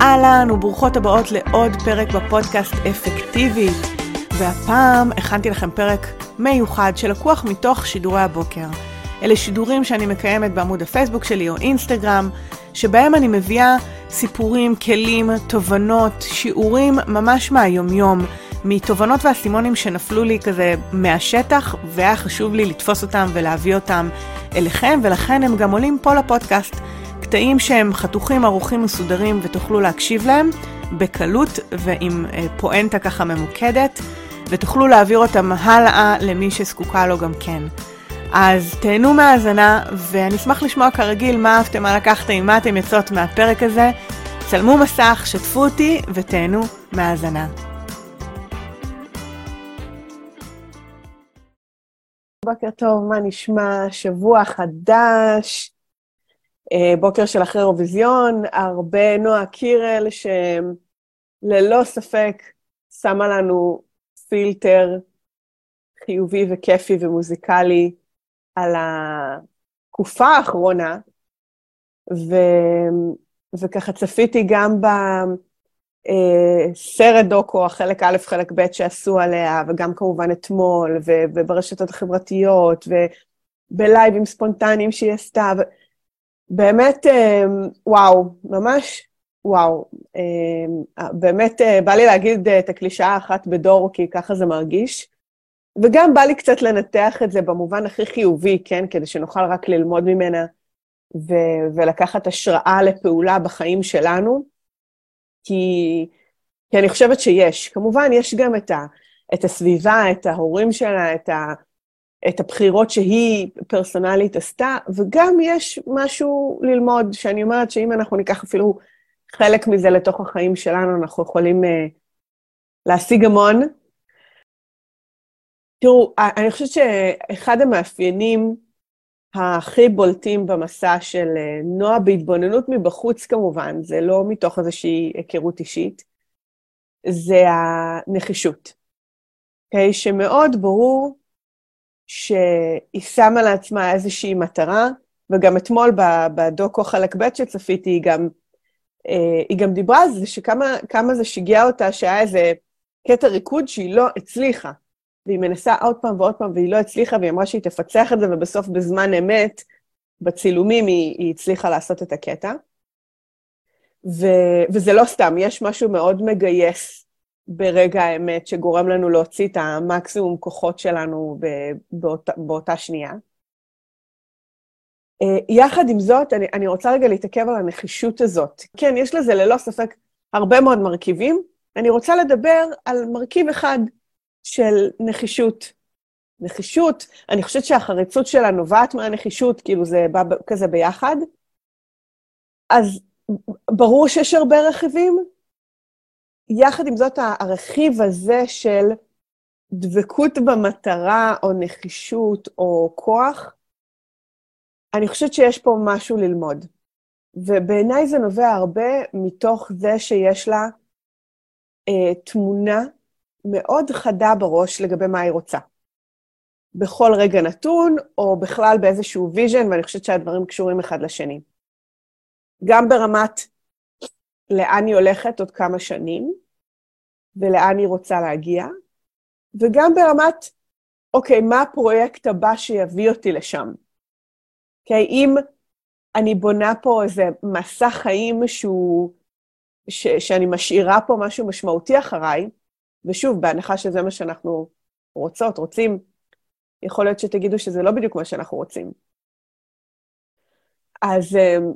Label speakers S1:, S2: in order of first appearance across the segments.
S1: אהלן וברוכות הבאות לעוד פרק בפודקאסט אפקטיבית. והפעם הכנתי לכם פרק מיוחד שלקוח מתוך שידורי הבוקר. אלה שידורים שאני מקיימת בעמוד הפייסבוק שלי או אינסטגרם, שבהם אני מביאה סיפורים, כלים, תובנות, שיעורים ממש מהיומיום, מתובנות ואסימונים שנפלו לי כזה מהשטח, והיה חשוב לי לתפוס אותם ולהביא אותם אליכם, ולכן הם גם עולים פה לפודקאסט. קטעים שהם חתוכים, ערוכים, מסודרים, ותוכלו להקשיב להם בקלות ועם אה, פואנטה ככה ממוקדת, ותוכלו להעביר אותם הלאה למי שזקוקה לו גם כן. אז תהנו מהאזנה, ואני אשמח לשמוע כרגיל מה אהבתם, מה לקחתם, מה אתם יוצאות מהפרק הזה. צלמו מסך, שתפו אותי ותהנו מהאזנה. בוקר טוב, מה נשמע? שבוע חדש, בוקר של אחרי אירוויזיון, הרבה נועה קירל, שללא ספק שמה לנו פילטר חיובי וכיפי ומוזיקלי על התקופה האחרונה, ו, וככה צפיתי גם בסרט אה, דוקו, החלק א', חלק ב' שעשו עליה, וגם כמובן אתמול, ו, וברשתות החברתיות, ובלייבים ספונטניים שהיא עשתה. ו... באמת, אה, וואו, ממש וואו. אה, באמת בא לי להגיד את הקלישאה האחת בדור, כי ככה זה מרגיש. וגם בא לי קצת לנתח את זה במובן הכי חיובי, כן? כדי שנוכל רק ללמוד ממנה ו- ולקחת השראה לפעולה בחיים שלנו. כי, כי אני חושבת שיש. כמובן, יש גם את, ה- את הסביבה, את ההורים שלה, את, ה- את הבחירות שהיא פרסונלית עשתה, וגם יש משהו ללמוד, שאני אומרת שאם אנחנו ניקח אפילו חלק מזה לתוך החיים שלנו, אנחנו יכולים uh, להשיג המון. תראו, אני חושבת שאחד המאפיינים הכי בולטים במסע של אה, נועה, בהתבוננות מבחוץ כמובן, זה לא מתוך איזושהי היכרות אישית, זה הנחישות. Okay, אוקיי? שמאוד ברור שהיא שמה לעצמה איזושהי מטרה, וגם אתמול בדוקו חלק ב' שצפיתי, היא גם, אה, היא גם דיברה על זה שכמה זה שיגע אותה שהיה איזה קטע ריקוד שהיא לא הצליחה. והיא מנסה עוד פעם ועוד פעם, והיא לא הצליחה, והיא אמרה שהיא תפצח את זה, ובסוף בזמן אמת, בצילומים, היא, היא הצליחה לעשות את הקטע. ו, וזה לא סתם, יש משהו מאוד מגייס ברגע האמת, שגורם לנו להוציא את המקסימום כוחות שלנו באות, באותה שנייה. Uh, יחד עם זאת, אני, אני רוצה רגע להתעכב על הנחישות הזאת. כן, יש לזה ללא ספק הרבה מאוד מרכיבים. אני רוצה לדבר על מרכיב אחד של נחישות. נחישות, אני חושבת שהחריצות שלה נובעת מהנחישות, כאילו זה בא כזה ביחד. אז ברור שיש הרבה רכיבים. יחד עם זאת, הרכיב הזה של דבקות במטרה, או נחישות, או כוח, אני חושבת שיש פה משהו ללמוד. ובעיניי זה נובע הרבה מתוך זה שיש לה אה, תמונה מאוד חדה בראש לגבי מה היא רוצה. בכל רגע נתון, או בכלל באיזשהו vision, ואני חושבת שהדברים קשורים אחד לשני. גם ברמת לאן היא הולכת עוד כמה שנים, ולאן היא רוצה להגיע, וגם ברמת, אוקיי, מה הפרויקט הבא שיביא אותי לשם? אוקיי, אם אני בונה פה איזה מסע חיים שהוא, ש, שאני משאירה פה משהו משמעותי אחריי, ושוב, בהנחה שזה מה שאנחנו רוצות, רוצים, יכול להיות שתגידו שזה לא בדיוק מה שאנחנו רוצים. אז אמ,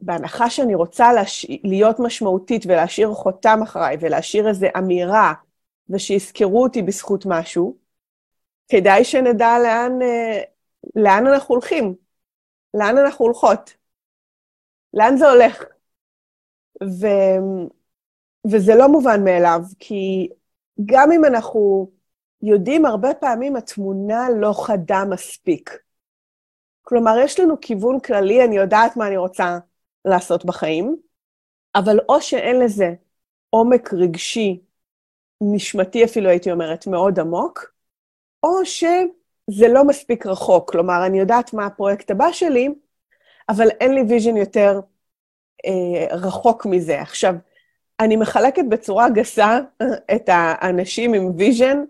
S1: בהנחה שאני רוצה לש... להיות משמעותית ולהשאיר חותם אחריי ולהשאיר איזו אמירה ושיזכרו אותי בזכות משהו, כדאי שנדע לאן, אה, לאן אנחנו הולכים, לאן אנחנו הולכות, לאן זה הולך. ו... וזה לא מובן מאליו, כי גם אם אנחנו יודעים, הרבה פעמים התמונה לא חדה מספיק. כלומר, יש לנו כיוון כללי, אני יודעת מה אני רוצה לעשות בחיים, אבל או שאין לזה עומק רגשי, נשמתי אפילו, הייתי אומרת, מאוד עמוק, או שזה לא מספיק רחוק. כלומר, אני יודעת מה הפרויקט הבא שלי, אבל אין לי vision יותר אה, רחוק מזה. עכשיו, אני מחלקת בצורה גסה את האנשים עם vision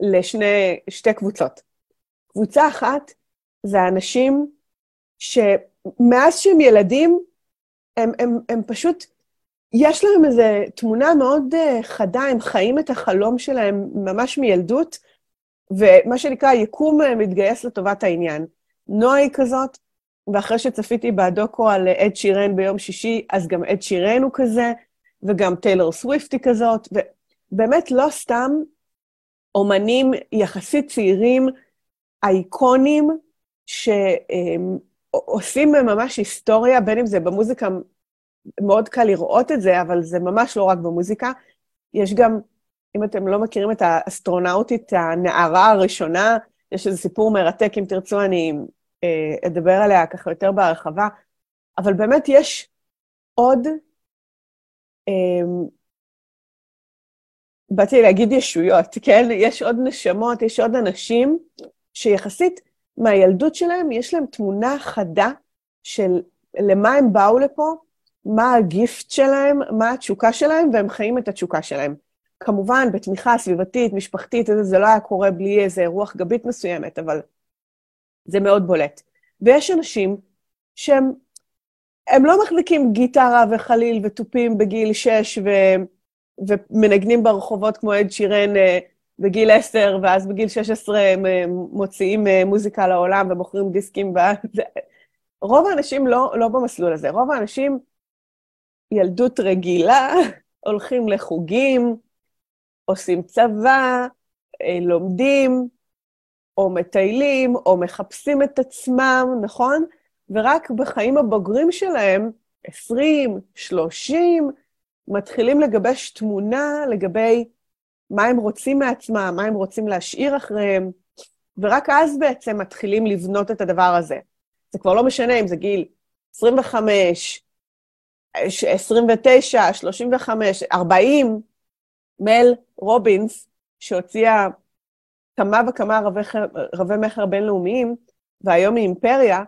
S1: לשתי קבוצות. קבוצה אחת זה האנשים שמאז שהם ילדים, הם, הם, הם פשוט, יש להם איזו תמונה מאוד uh, חדה, הם חיים את החלום שלהם ממש מילדות, ומה שנקרא, יקום uh, מתגייס לטובת העניין. נועה היא כזאת, ואחרי שצפיתי בדוקו על אד שירן ביום שישי, אז גם אד שירן הוא כזה, וגם טיילור סוויפט היא כזאת, ובאמת לא סתם אומנים יחסית צעירים, אייקונים, שעושים ממש היסטוריה, בין אם זה במוזיקה, מאוד קל לראות את זה, אבל זה ממש לא רק במוזיקה. יש גם, אם אתם לא מכירים את האסטרונאוטית, הנערה הראשונה, יש איזה סיפור מרתק, אם תרצו, אני אה, אדבר עליה ככה יותר בהרחבה, אבל באמת יש עוד, אה, באתי להגיד ישויות, כן? יש עוד נשמות, יש עוד אנשים שיחסית מהילדות שלהם, יש להם תמונה חדה של למה הם באו לפה, מה הגיפט שלהם, מה התשוקה שלהם, והם חיים את התשוקה שלהם. כמובן, בתמיכה סביבתית, משפחתית, זה לא היה קורה בלי איזה רוח גבית מסוימת, אבל זה מאוד בולט. ויש אנשים שהם הם לא מחזיקים גיטרה וחליל ותופים בגיל 6 ו, ומנגנים ברחובות כמו עד שירן אה, בגיל 10, ואז בגיל 16 הם אה, מוציאים אה, מוזיקה לעולם ומוכרים דיסקים. רוב האנשים לא, לא במסלול הזה. רוב האנשים, ילדות רגילה, הולכים לחוגים, עושים צבא, לומדים, או מטיילים, או מחפשים את עצמם, נכון? ורק בחיים הבוגרים שלהם, 20, 30, מתחילים לגבש תמונה לגבי מה הם רוצים מעצמם, מה הם רוצים להשאיר אחריהם, ורק אז בעצם מתחילים לבנות את הדבר הזה. זה כבר לא משנה אם זה גיל 25, 29, 35, 40, מל רובינס, שהוציאה כמה וכמה רבי, מכר בינלאומיים, והיום היא אימפריה,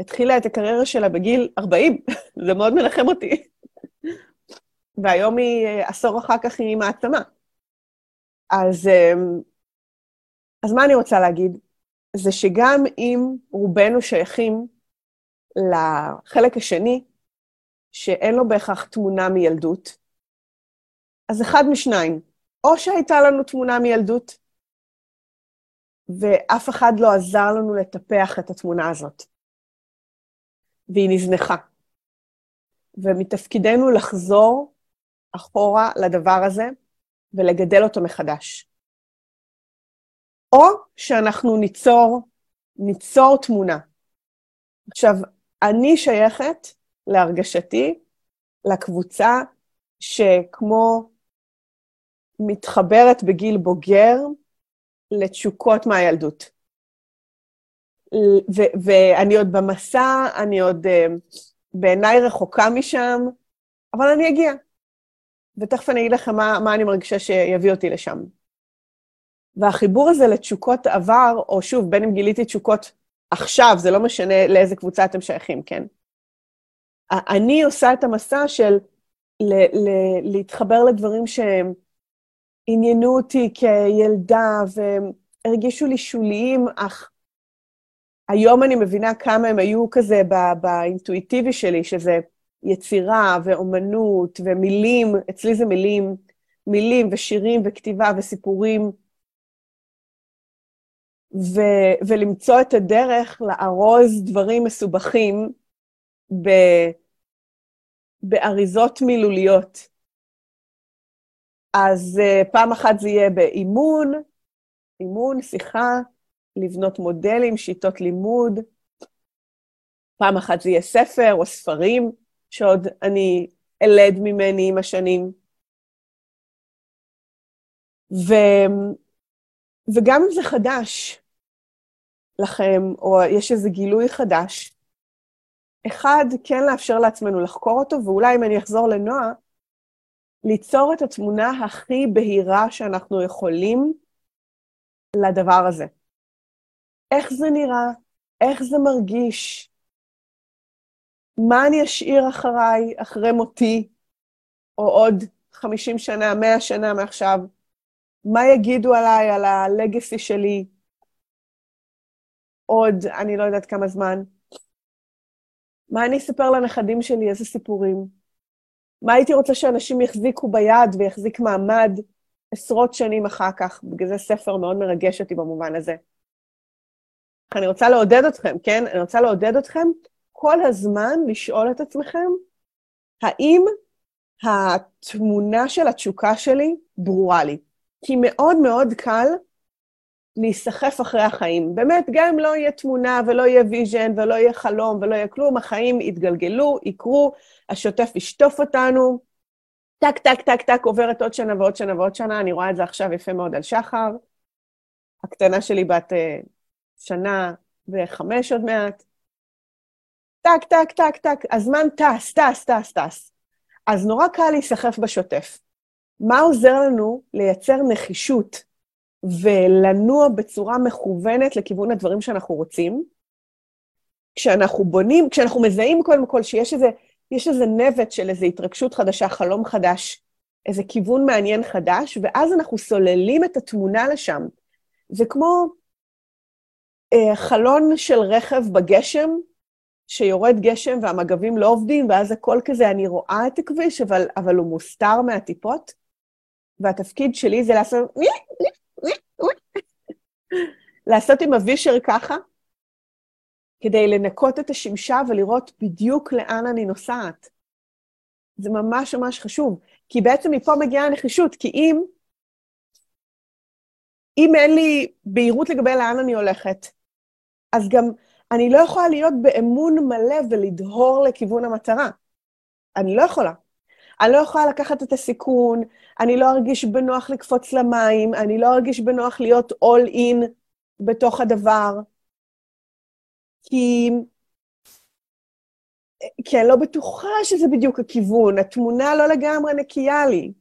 S1: התחילה את הקריירה שלה בגיל 40, זה מאוד מנחם אותי. והיום היא, אה, עשור אחר כך היא מעצמה. אז, אמ, אז מה אני רוצה להגיד? זה שגם אם רובנו שייכים לחלק השני, שאין לו בהכרח תמונה מילדות, אז אחד משניים, או שהייתה לנו תמונה מילדות, ואף אחד לא עזר לנו לטפח את התמונה הזאת. והיא נזנחה. ומתפקידנו לחזור אחורה לדבר הזה ולגדל אותו מחדש. או שאנחנו ניצור, ניצור תמונה. עכשיו, אני שייכת, להרגשתי, לקבוצה שכמו מתחברת בגיל בוגר, לתשוקות מהילדות. ואני עוד במסע, אני עוד uh, בעיניי רחוקה משם, אבל אני אגיע. ותכף אני אגיד לכם מה, מה אני מרגישה שיביא אותי לשם. והחיבור הזה לתשוקות עבר, או שוב, בין אם גיליתי תשוקות עכשיו, זה לא משנה לאיזה קבוצה אתם שייכים, כן? אני עושה את המסע של ל- ל- להתחבר לדברים שהם עניינו אותי כילדה והרגישו לי שוליים, אך היום אני מבינה כמה הם היו כזה באינטואיטיבי שלי, שזה יצירה ואומנות ומילים, אצלי זה מילים, מילים ושירים וכתיבה וסיפורים, ו, ולמצוא את הדרך לארוז דברים מסובכים ב, באריזות מילוליות. אז uh, פעם אחת זה יהיה באימון, אימון, שיחה, לבנות מודלים, שיטות לימוד. פעם אחת זה יהיה ספר או ספרים, שעוד אני אלד ממני עם השנים. ו... וגם אם זה חדש לכם, או יש איזה גילוי חדש, אחד, כן לאפשר לעצמנו לחקור אותו, ואולי אם אני אחזור לנועה, ליצור את התמונה הכי בהירה שאנחנו יכולים לדבר הזה. איך זה נראה? איך זה מרגיש? מה אני אשאיר אחריי, אחרי מותי, או עוד 50 שנה, 100 שנה מעכשיו? מה יגידו עליי, על הלגסי שלי, עוד, אני לא יודעת כמה זמן? מה אני אספר לנכדים שלי, איזה סיפורים? מה הייתי רוצה שאנשים יחזיקו ביד ויחזיק מעמד עשרות שנים אחר כך? בגלל זה ספר מאוד מרגש אותי במובן הזה. אני רוצה לעודד אתכם, כן? אני רוצה לעודד אתכם כל הזמן לשאול את עצמכם, האם התמונה של התשוקה שלי ברורה לי? כי מאוד מאוד קל להיסחף אחרי החיים. באמת, גם אם לא יהיה תמונה ולא יהיה vision ולא יהיה חלום ולא יהיה כלום, החיים יתגלגלו, יקרו, השוטף ישטוף אותנו. טק, טק, טק, טק, עוברת עוד שנה ועוד שנה ועוד שנה, אני רואה את זה עכשיו יפה מאוד על שחר. הקטנה שלי בת אה, שנה וחמש עוד מעט. טק, טק, טק, טק, הזמן טס, טס, טס, טס. אז נורא קל להיסחף בשוטף. מה עוזר לנו לייצר נחישות ולנוע בצורה מכוונת לכיוון הדברים שאנחנו רוצים? כשאנחנו בונים, כשאנחנו מזהים קודם כל שיש איזה, יש איזה נבט של איזו התרגשות חדשה, חלום חדש, איזה כיוון מעניין חדש, ואז אנחנו סוללים את התמונה לשם. זה כמו אה, חלון של רכב בגשם, שיורד גשם והמגבים לא עובדים, ואז הכל כזה, אני רואה את הכביש, אבל, אבל הוא מוסתר מהטיפות, והתפקיד שלי זה לעשות... לעשות עם הווישר ככה, כדי לנקות את השמשה ולראות בדיוק לאן אני נוסעת. זה ממש ממש חשוב, כי בעצם מפה מגיעה הנחישות, כי אם, אם אין לי בהירות לגבי לאן אני הולכת, אז גם אני לא יכולה להיות באמון מלא ולדהור לכיוון המטרה. אני לא יכולה. אני לא יכולה לקחת את הסיכון, אני לא ארגיש בנוח לקפוץ למים, אני לא ארגיש בנוח להיות all in בתוך הדבר, כי... כי אני לא בטוחה שזה בדיוק הכיוון, התמונה לא לגמרי נקייה לי.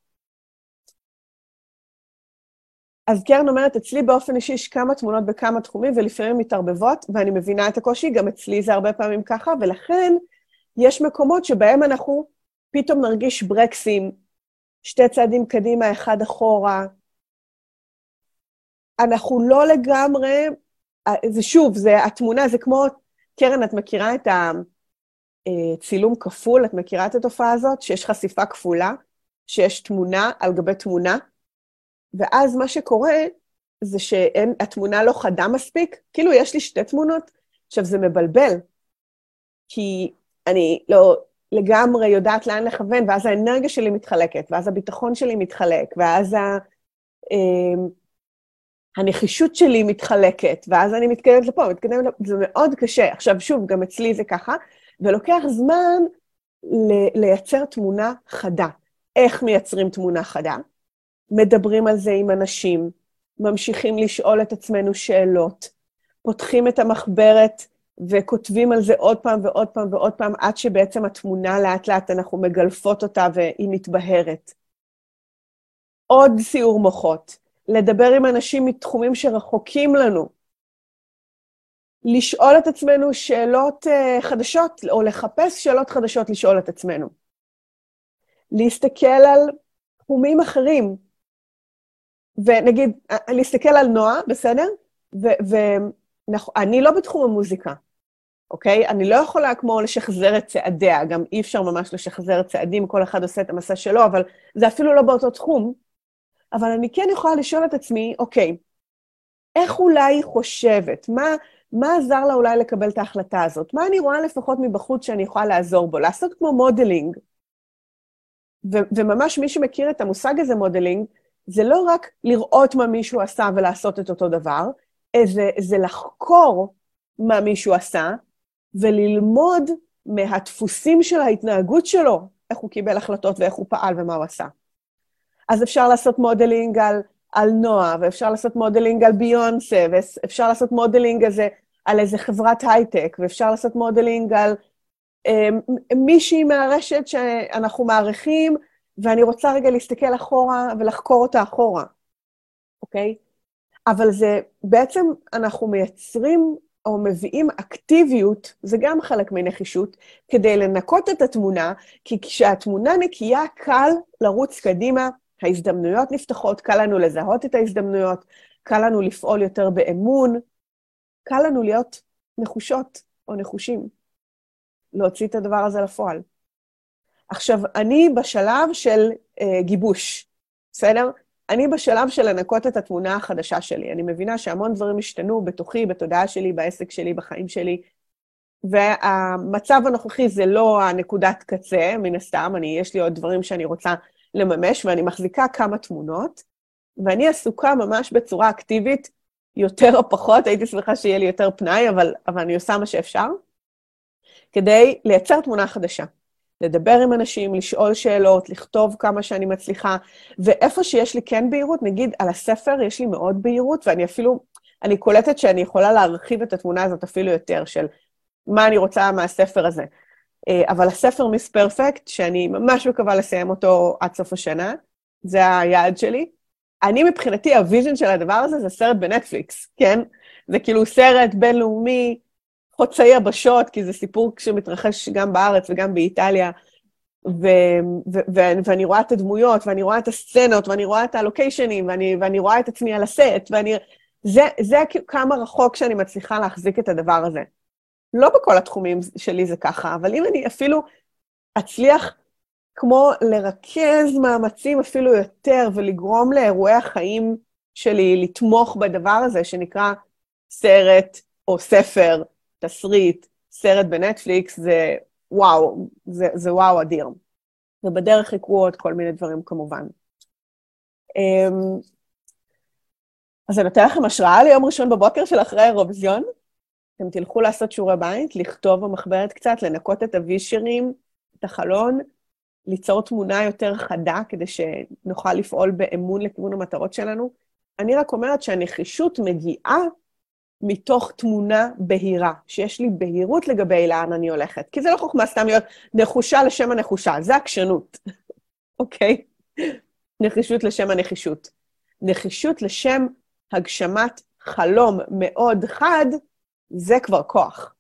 S1: אז קרן אומרת, אצלי באופן אישי יש כמה תמונות בכמה תחומים, ולפעמים מתערבבות, ואני מבינה את הקושי, גם אצלי זה הרבה פעמים ככה, ולכן יש מקומות שבהם אנחנו פתאום נרגיש ברקסים, שתי צעדים קדימה, אחד אחורה. אנחנו לא לגמרי, זה שוב, זה התמונה, זה כמו, קרן, את מכירה את הצילום כפול? את מכירה את התופעה הזאת? שיש חשיפה כפולה, שיש תמונה על גבי תמונה, ואז מה שקורה זה שהתמונה לא חדה מספיק, כאילו יש לי שתי תמונות. עכשיו, זה מבלבל, כי אני לא, לגמרי יודעת לאן לכוון, ואז האנרגיה שלי מתחלקת, ואז הביטחון שלי מתחלק, ואז ה... אה, הנחישות שלי מתחלקת, ואז אני מתקדמת לפה, מתקדמת לפה, זה מאוד קשה. עכשיו, שוב, גם אצלי זה ככה, ולוקח זמן לייצר תמונה חדה. איך מייצרים תמונה חדה? מדברים על זה עם אנשים, ממשיכים לשאול את עצמנו שאלות, פותחים את המחברת וכותבים על זה עוד פעם ועוד פעם ועוד פעם, עד שבעצם התמונה לאט-לאט אנחנו מגלפות אותה והיא מתבהרת. עוד סיור מוחות, לדבר עם אנשים מתחומים שרחוקים לנו, לשאול את עצמנו שאלות uh, חדשות, או לחפש שאלות חדשות לשאול את עצמנו. להסתכל על תחומים אחרים, ונגיד, להסתכל על נועה, בסדר? ואני לא בתחום המוזיקה, אוקיי? אני לא יכולה כמו לשחזר את צעדיה, גם אי אפשר ממש לשחזר צעדים, כל אחד עושה את המסע שלו, אבל זה אפילו לא באותו תחום. אבל אני כן יכולה לשאול את עצמי, אוקיי, איך אולי היא חושבת? מה, מה עזר לה אולי לקבל את ההחלטה הזאת? מה אני רואה לפחות מבחוץ שאני יכולה לעזור בו? לעשות כמו modeling. ו- וממש מי שמכיר את המושג הזה, modeling, זה לא רק לראות מה מישהו עשה ולעשות את אותו דבר, זה, זה לחקור מה מישהו עשה, וללמוד מהדפוסים של ההתנהגות שלו, איך הוא קיבל החלטות ואיך הוא פעל ומה הוא עשה. אז אפשר לעשות modeling על, על נועה, ואפשר לעשות modeling על ביונסה, ואפשר לעשות modeling הזה על איזה חברת הייטק, ואפשר לעשות modeling על אה, מישהי מהרשת שאנחנו מעריכים, ואני רוצה רגע להסתכל אחורה ולחקור אותה אחורה, אוקיי? אבל זה, בעצם אנחנו מייצרים או מביאים אקטיביות, זה גם חלק מנחישות, כדי לנקות את התמונה, כי כשהתמונה נקייה, קל לרוץ קדימה, ההזדמנויות נפתחות, קל לנו לזהות את ההזדמנויות, קל לנו לפעול יותר באמון, קל לנו להיות נחושות או נחושים, להוציא את הדבר הזה לפועל. עכשיו, אני בשלב של אה, גיבוש, בסדר? אני בשלב של לנקות את התמונה החדשה שלי. אני מבינה שהמון דברים השתנו בתוכי, בתודעה שלי, בעסק שלי, בחיים שלי, והמצב הנוכחי זה לא הנקודת קצה, מן הסתם, אני, יש לי עוד דברים שאני רוצה לממש, ואני מחזיקה כמה תמונות, ואני עסוקה ממש בצורה אקטיבית, יותר או פחות, הייתי שמחה שיהיה לי יותר פנאי, אבל, אבל אני עושה מה שאפשר, כדי לייצר תמונה חדשה. לדבר עם אנשים, לשאול שאלות, לכתוב כמה שאני מצליחה, ואיפה שיש לי כן בהירות, נגיד על הספר יש לי מאוד בהירות, ואני אפילו, אני קולטת שאני יכולה להרחיב את התמונה הזאת אפילו יותר, של מה אני רוצה מהספר הזה. אה, אבל הספר Miss Perfect, שאני ממש מקווה לסיים אותו עד סוף השנה, זה היעד שלי. אני מבחינתי, ה vision של הדבר הזה זה סרט בנטפליקס, כן? זה כאילו סרט בינלאומי, חוצה יבשות, כי זה סיפור שמתרחש גם בארץ וגם באיטליה, ו- ו- ו- ואני רואה את הדמויות, ואני רואה את הסצנות, ואני רואה את הלוקיישנים, ואני, ואני רואה את עצמי על הסט, ואני... זה, זה כמה רחוק שאני מצליחה להחזיק את הדבר הזה. לא בכל התחומים שלי זה ככה, אבל אם אני אפילו אצליח כמו לרכז מאמצים אפילו יותר ולגרום לאירועי החיים שלי לתמוך בדבר הזה שנקרא סרט או ספר תסריט, סרט בנטפליקס, זה וואו, זה, זה וואו אדיר. ובדרך יקרו עוד כל מיני דברים כמובן. Um, אז אני נותן לכם השראה ליום ראשון בבוקר של אחרי האירוויזיון. אתם תלכו לעשות שיעורי בית, לכתוב במחברת קצת, לנקות את הווישרים, את החלון, ליצור תמונה יותר חדה כדי שנוכל לפעול באמון לכיוון המטרות שלנו. אני רק אומרת שהנחישות מגיעה מתוך תמונה בהירה, שיש לי בהירות לגבי לאן אני הולכת. כי זה לא חוכמה סתם להיות נחושה לשם הנחושה, זה עקשנות, אוקיי? נחישות לשם הנחישות. נחישות לשם הגשמת חלום מאוד חד, זה כבר כוח.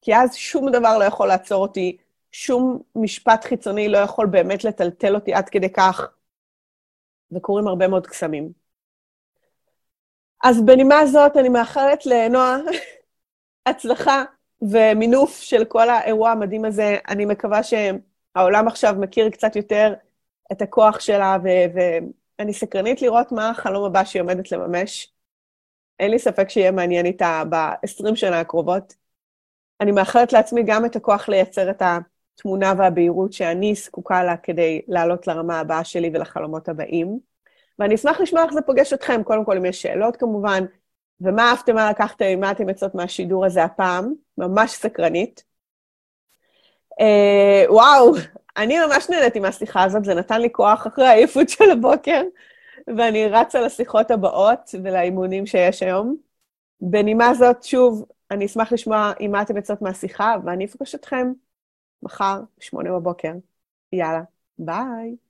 S1: כי אז שום דבר לא יכול לעצור אותי, שום משפט חיצוני לא יכול באמת לטלטל אותי עד כדי כך, וקורים הרבה מאוד קסמים. אז בנימה זאת, אני מאחלת לנועה הצלחה ומינוף של כל האירוע המדהים הזה. אני מקווה שהעולם עכשיו מכיר קצת יותר את הכוח שלה, ואני סקרנית לראות מה החלום הבא שהיא עומדת לממש. אין לי ספק שיהיה מעניין איתה ב-20 שנה הקרובות. אני מאחלת לעצמי גם את הכוח לייצר את התמונה והבהירות שאני זקוקה לה כדי לעלות לרמה הבאה שלי ולחלומות הבאים. ואני אשמח לשמוע איך זה פוגש אתכם, קודם כל אם יש שאלות כמובן, ומה אהבתם, מה לקחתם, מה אתם יוצאות מהשידור הזה הפעם, ממש סקרנית. אה, וואו, אני ממש נהניתי מהשיחה הזאת, זה נתן לי כוח אחרי העייפות של הבוקר, ואני רצה לשיחות הבאות ולאימונים שיש היום. בנימה זאת, שוב, אני אשמח לשמוע עם מה אתם יוצאות מהשיחה, ואני אפגוש אתכם מחר, שמונה בבוקר. יאללה, ביי.